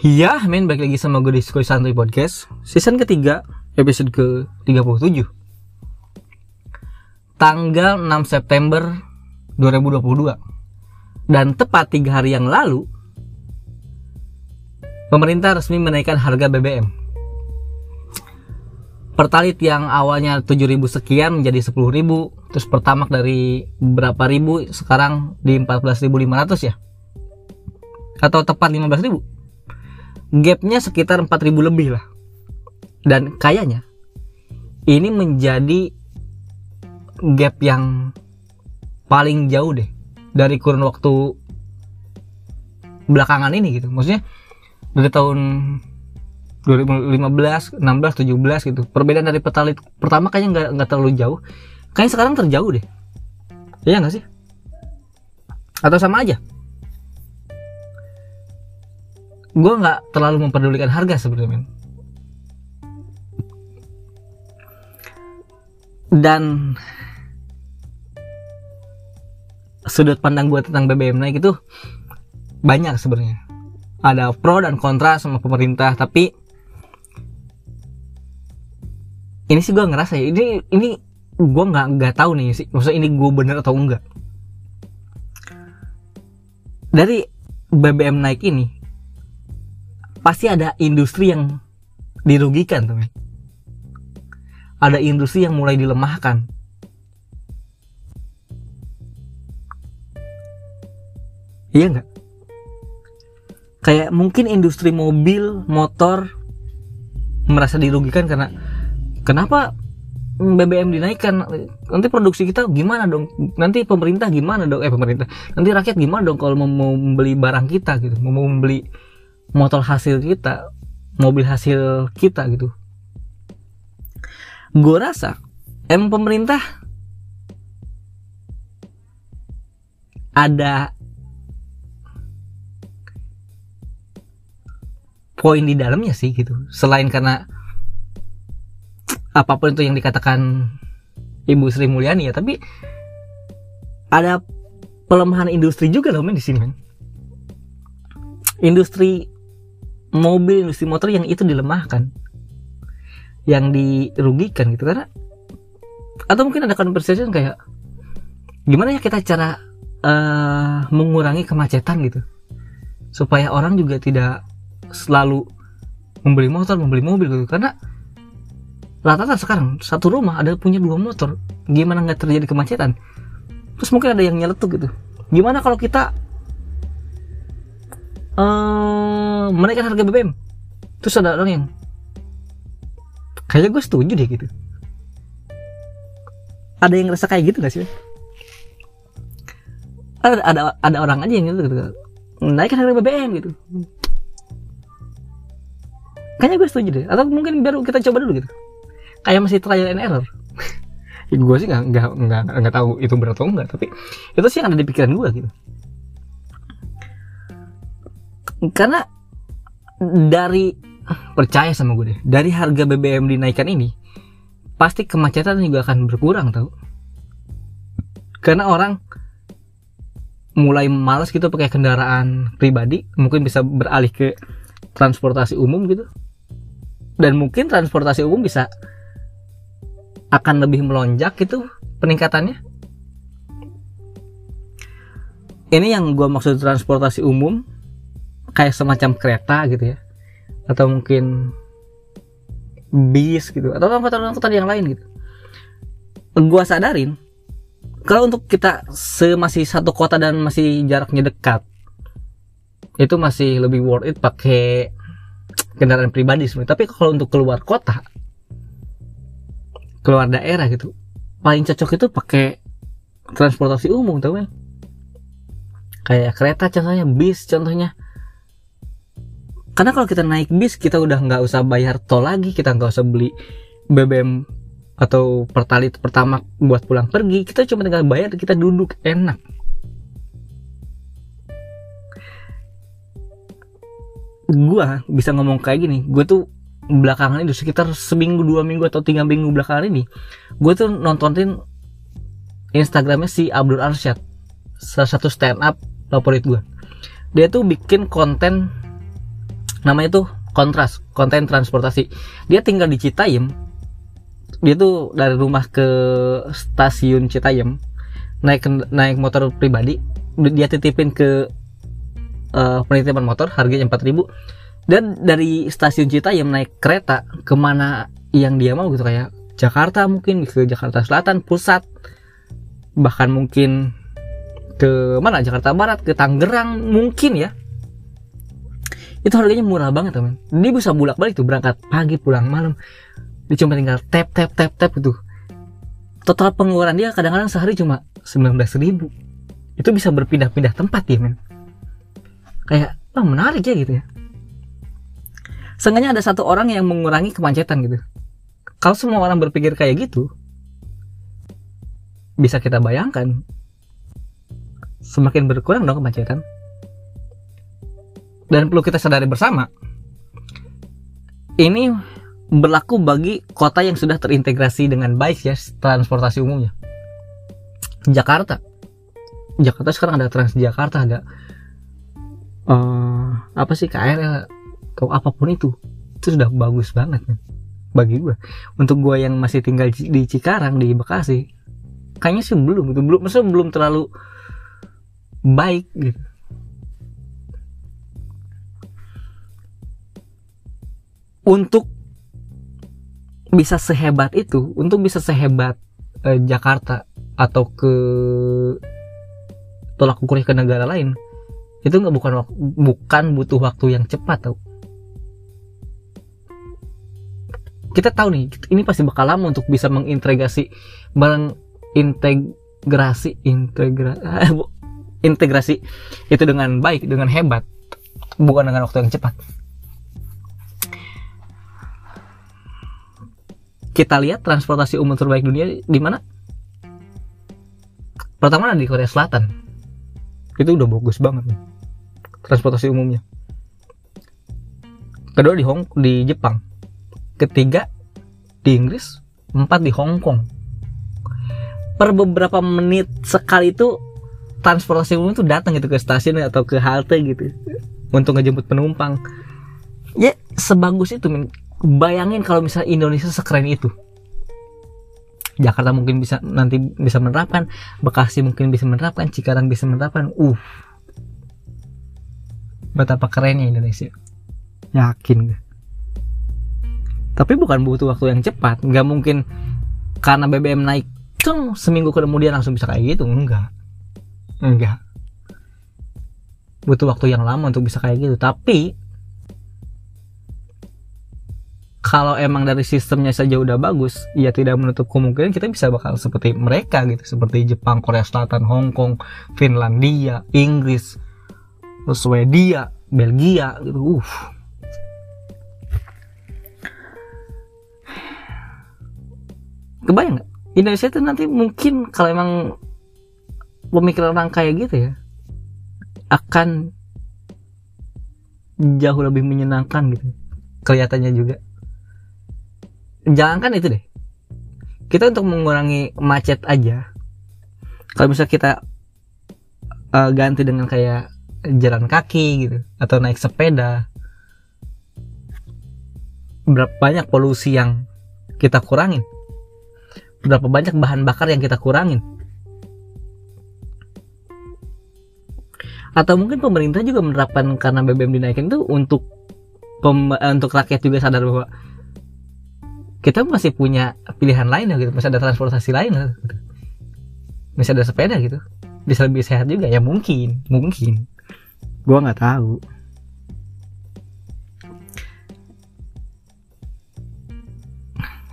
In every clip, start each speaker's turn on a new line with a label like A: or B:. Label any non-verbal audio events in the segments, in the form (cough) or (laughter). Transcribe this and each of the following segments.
A: Ya, men, balik lagi sama gue di Skoy Santuy Podcast Season ketiga, episode ke-37. Tanggal 6 September 2022 Dan tepat 3 hari yang lalu Pemerintah resmi menaikkan harga BBM Pertalit yang awalnya 7.000 sekian menjadi 10.000 Terus pertamak dari berapa ribu sekarang di 14.500 ya? Atau tepat 15.000 gapnya sekitar 4000 lebih lah. Dan kayaknya ini menjadi gap yang paling jauh deh dari kurun waktu belakangan ini gitu. Maksudnya dari tahun 2015, 16, 17 gitu. Perbedaan dari petalit pertama kayaknya nggak nggak terlalu jauh. Kayaknya sekarang terjauh deh. Iya nggak sih? Atau sama aja gue nggak terlalu memperdulikan harga sebenarnya dan sudut pandang gue tentang BBM naik itu banyak sebenarnya. Ada pro dan kontra sama pemerintah tapi ini sih gue ngerasa ya ini ini gue nggak nggak tahu nih sih maksudnya ini gue bener atau enggak. Dari BBM naik ini pasti ada industri yang dirugikan tuh ada industri yang mulai dilemahkan. Iya nggak? Kayak mungkin industri mobil motor merasa dirugikan karena kenapa BBM dinaikkan? Nanti produksi kita gimana dong? Nanti pemerintah gimana dong? Eh pemerintah. Nanti rakyat gimana dong kalau mau membeli barang kita gitu? Mau membeli motor hasil kita mobil hasil kita gitu. Gue rasa emang pemerintah ada poin di dalamnya sih gitu. Selain karena apa pun itu yang dikatakan Ibu Sri Mulyani ya tapi ada pelemahan industri juga loh men di sini men. Industri mobil industri motor yang itu dilemahkan yang dirugikan gitu. Karena atau mungkin ada conversation kayak gimana ya kita cara uh, mengurangi kemacetan gitu? Supaya orang juga tidak selalu membeli motor membeli mobil gitu. Karena rata-rata sekarang satu rumah ada punya dua motor gimana nggak terjadi kemacetan? Terus mungkin ada yang nyeletuk gitu. Gimana kalau kita uh, menaikkan harga BBM terus ada orang yang kayaknya gue setuju deh gitu. Ada yang ngerasa kayak gitu gak sih? Ada ada ada orang aja yang gitu, gitu. naikkan harga BBM gitu. Kayaknya gue setuju deh. Atau mungkin baru kita coba dulu gitu. Kayak masih trial and error. (laughs) Gue sih nggak nggak nggak nggak tahu itu berat atau enggak tapi itu sih yang ada di pikiran gue gitu karena dari percaya sama gue deh dari harga BBM dinaikkan ini pasti kemacetan juga akan berkurang tau. Karena orang mulai malas gitu pakai kendaraan pribadi mungkin bisa beralih ke transportasi umum gitu. Dan mungkin transportasi umum bisa akan lebih melonjak gitu peningkatannya. Ini yang gue maksud transportasi umum kayak semacam kereta gitu ya. Atau mungkin bis gitu. Atau angkutan-angkutan yang lain gitu. Gua sadarin kalau untuk kita semasih satu kota dan masih jaraknya dekat itu masih lebih worth it pakai kendaraan pribadi sebenarnya. Tapi kalau untuk keluar kota keluar daerah gitu paling cocok itu pakai transportasi umum tau kan kayak kereta contohnya bis contohnya karena kalau kita naik bis kita udah nggak usah bayar tol lagi kita nggak usah beli BBM atau pertalit pertama buat pulang pergi. Kita cuma tinggal bayar kita duduk enak. Gua bisa ngomong kayak gini gue tuh belakangan ini sekitar seminggu dua minggu atau tiga minggu belakangan ini gue tuh nontonin Instagramnya si Abdul Arsyad salah satu stand up favorit gue dia tuh bikin konten namanya tuh kontras konten transportasi. Dia tinggal di Citayam. Dia tuh dari rumah ke stasiun Citayam naik naik motor pribadi. Dia titipin ke uh, penitipan motor harganya 4000 dan dari stasiun Citayam naik kereta ke mana yang dia mau gitu kayak Jakarta mungkin ke Jakarta Selatan pusat. Bahkan mungkin ke mana? Jakarta Barat ke Tangerang mungkin ya itu harganya murah banget teman. Dia bisa bulak balik tuh berangkat pagi pulang malam. Dia cuma tinggal tap tap tap tap itu total pengeluaran dia kadang-kadang sehari cuma 19 ribu. Itu bisa berpindah-pindah tempat ya men. Kayak oh, menarik ya gitu ya. Seenggaknya ada satu orang yang mengurangi kemacetan gitu. Kalau semua orang berpikir kayak gitu bisa kita bayangkan semakin berkurang dong kemacetan dan perlu kita sadari bersama ini berlaku bagi kota yang sudah terintegrasi dengan baik ya transportasi umumnya. Jakarta. Jakarta sekarang ada Transjakarta ada uh, apa sih KRL atau apa pun itu. Itu sudah bagus banget bagi gue untuk gue yang masih tinggal di Cikarang di Bekasi kayaknya sih belum itu belum maksudnya belum terlalu baik gitu untuk bisa sehebat itu, untuk bisa sehebat eh, Jakarta atau ke tolak ukurnya ke negara lain, itu nggak bukan bukan butuh waktu yang cepat tau. Kita tahu nih, ini pasti bakal lama untuk bisa mengintegrasi mengintegrasi integrasi (laughs) integrasi itu dengan baik, dengan hebat, bukan dengan waktu yang cepat. Kita lihat transportasi umum terbaik dunia di mana? Pertama di Korea Selatan. Itu udah bagus banget nih. Transportasi umumnya. Kedua di Hong di Jepang. Ketiga di Inggris, empat di Hong Kong. Per beberapa menit sekali itu transportasi umum itu datang gitu ke stasiun atau ke halte gitu untuk ngejemput penumpang. Ya sebagus itu bayangin kalau misalnya Indonesia sekeren itu. Jakarta mungkin bisa nanti bisa menerapkan Bekasi mungkin bisa menerapkan Cikarang bisa menerapkan. Uh. Betapa kerennya Indonesia. Yakin gak? tapi bukan butuh waktu yang cepat. Nggak mungkin karena BBM naik cung, seminggu kemudian langsung bisa kayak gitu. Enggak enggak butuh waktu yang lama untuk bisa kayak gitu. Tapi kalau emang dari sistemnya saja udah bagus, ya tidak menutup kemungkinan kita bisa bakal seperti mereka gitu, seperti Jepang, Korea Selatan, Hong Kong, Finlandia, Inggris, Swedia, Belgia gitu. Uh. Kebayang nggak? Indonesia itu nanti mungkin kalau emang pemikiran orang kayak gitu ya akan jauh lebih menyenangkan gitu kelihatannya juga jangan kan itu deh. Kita untuk mengurangi macet aja. Kalau misal kita uh, ganti dengan kayak jalan kaki gitu atau naik sepeda berapa banyak polusi yang kita kurangin? Berapa banyak bahan bakar yang kita kurangin? Atau mungkin pemerintah juga menerapkan karena BBM dinaikin itu untuk pem, untuk rakyat juga sadar bahwa kita masih punya pilihan lain ya gitu. Masih ada transportasi lain lah. Gitu. masih ada sepeda gitu. Bisa lebih sehat juga. Ya mungkin. Mungkin. Gua nggak tahu.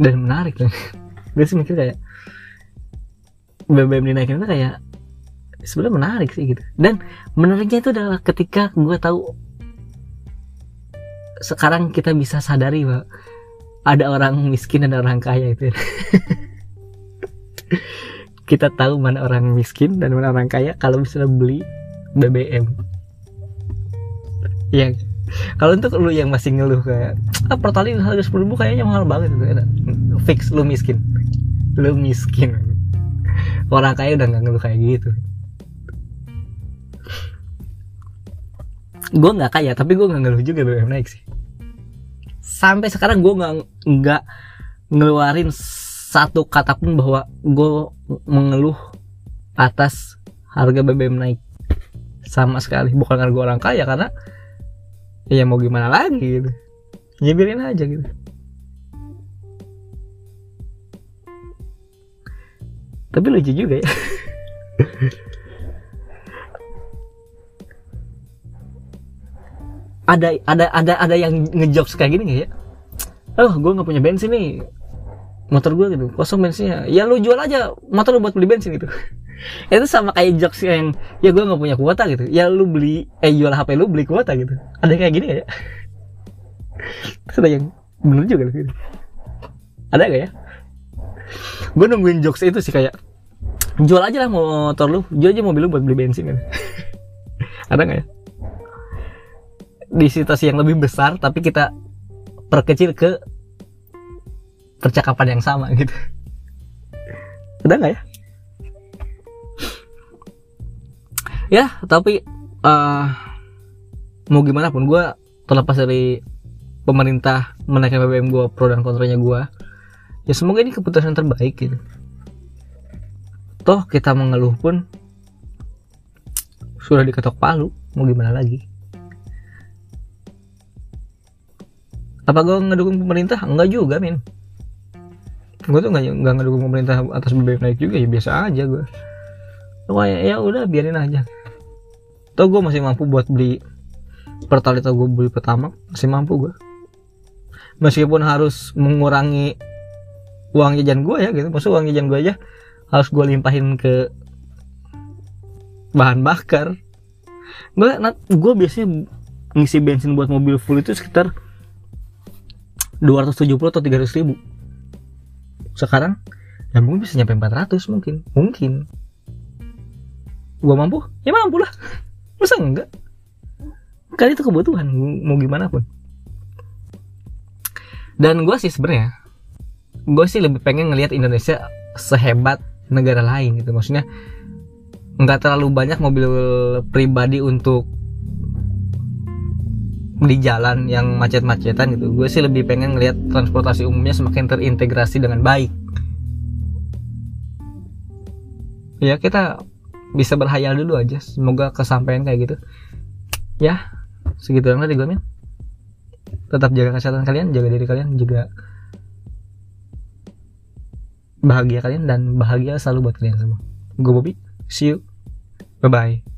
A: Dan menarik kan. (laughs) Gue sih mikir kayak BBM dinaikin itu kayak sebenarnya menarik sih gitu. Dan menariknya itu adalah ketika gue tahu sekarang kita bisa sadari bahwa ada orang miskin dan orang kaya itu. (laughs) Kita tahu mana orang miskin dan mana orang kaya kalau misalnya beli BBM ya kalau untuk lu yang masih ngeluh kayak ah pertalite harga sepuluh ribu kayaknya mahal banget itu. Ya. fix lu miskin. Lu miskin. Orang kaya udah nggak ngeluh kayak gitu. Gue nggak kaya tapi gue nggak ngeluh juga BBM naik sih sampai sekarang gue nggak nggak ngeluarin satu kata pun bahwa gue mengeluh atas harga BBM naik. Sama sekali. Bukan karena gue orang kaya karena ya mau gimana lagi gitu. Nyebirin aja gitu. Tapi lucu juga ya (laughs) ada ada ada ada yang ngejokes kayak gini gak ya? Oh gue nggak punya bensin nih. Motor gue gitu kosong bensinnya. Ya lu jual aja motor lu buat beli bensin gitu. (laughs) Itu sama kayak jokes yang ya gue nggak punya kuota gitu. Ya lu beli eh jual hp lu beli kuota gitu. Ada kayak gini gak ya? (laughs) Ada yang bener juga gitu. Ada gak ya? Gue nungguin jokes itu sih kayak jual aja lah motor lu. Jual aja mobil lu buat beli bensin gitu. (laughs) Ada gak ya di situasi yang lebih besar tapi kita perkecil ke percakapan yang sama gitu. Ada nggak ya? Ya tapi uh, mau gimana pun gue terlepas dari pemerintah menaikkan BBM gue pro dan kontranya gue ya semoga ini keputusan terbaik gitu. Toh kita mengeluh pun sudah diketok palu mau gimana lagi apa gue ngedukung pemerintah? Enggak juga min. Gue tuh nggak nggak ngedukung pemerintah atas BBM naik juga ya biasa aja gue Wah, ya, ya udah biarin aja. Toh gue masih mampu buat beli pertalite gue beli pertama masih mampu gue meskipun harus mengurangi uang jajan gue ya gitu. Maksud uang jajan gue aja harus gue limpahin ke bahan bakar. Gue gue biasanya ngisi bensin buat mobil full itu sekitar 270 atau 300 ribu. Sekarang ya mungkin bisa nyampe 400 mungkin. Mungkin. Gua mampu? Ya mampu lah. (laughs) Masa enggak? Kan itu kebutuhan mau gimana pun. Dan gue sih sebenarnya gue sih lebih pengen ngelihat Indonesia sehebat negara lain gitu. Maksudnya nggak terlalu banyak mobil pribadi untuk di jalan yang macet-macetan gitu. Gue sih lebih pengen ngelihat transportasi umumnya semakin terintegrasi dengan baik. Ya kita bisa berhayal dulu aja. Semoga kesampaian kayak gitu. Ya segitu doang tadi gue min. Tetap jaga kesehatan kalian jaga diri kalian juga bahagia kalian dan bahagia selalu buat kalian semua. Gue Bobby see you. Bye bye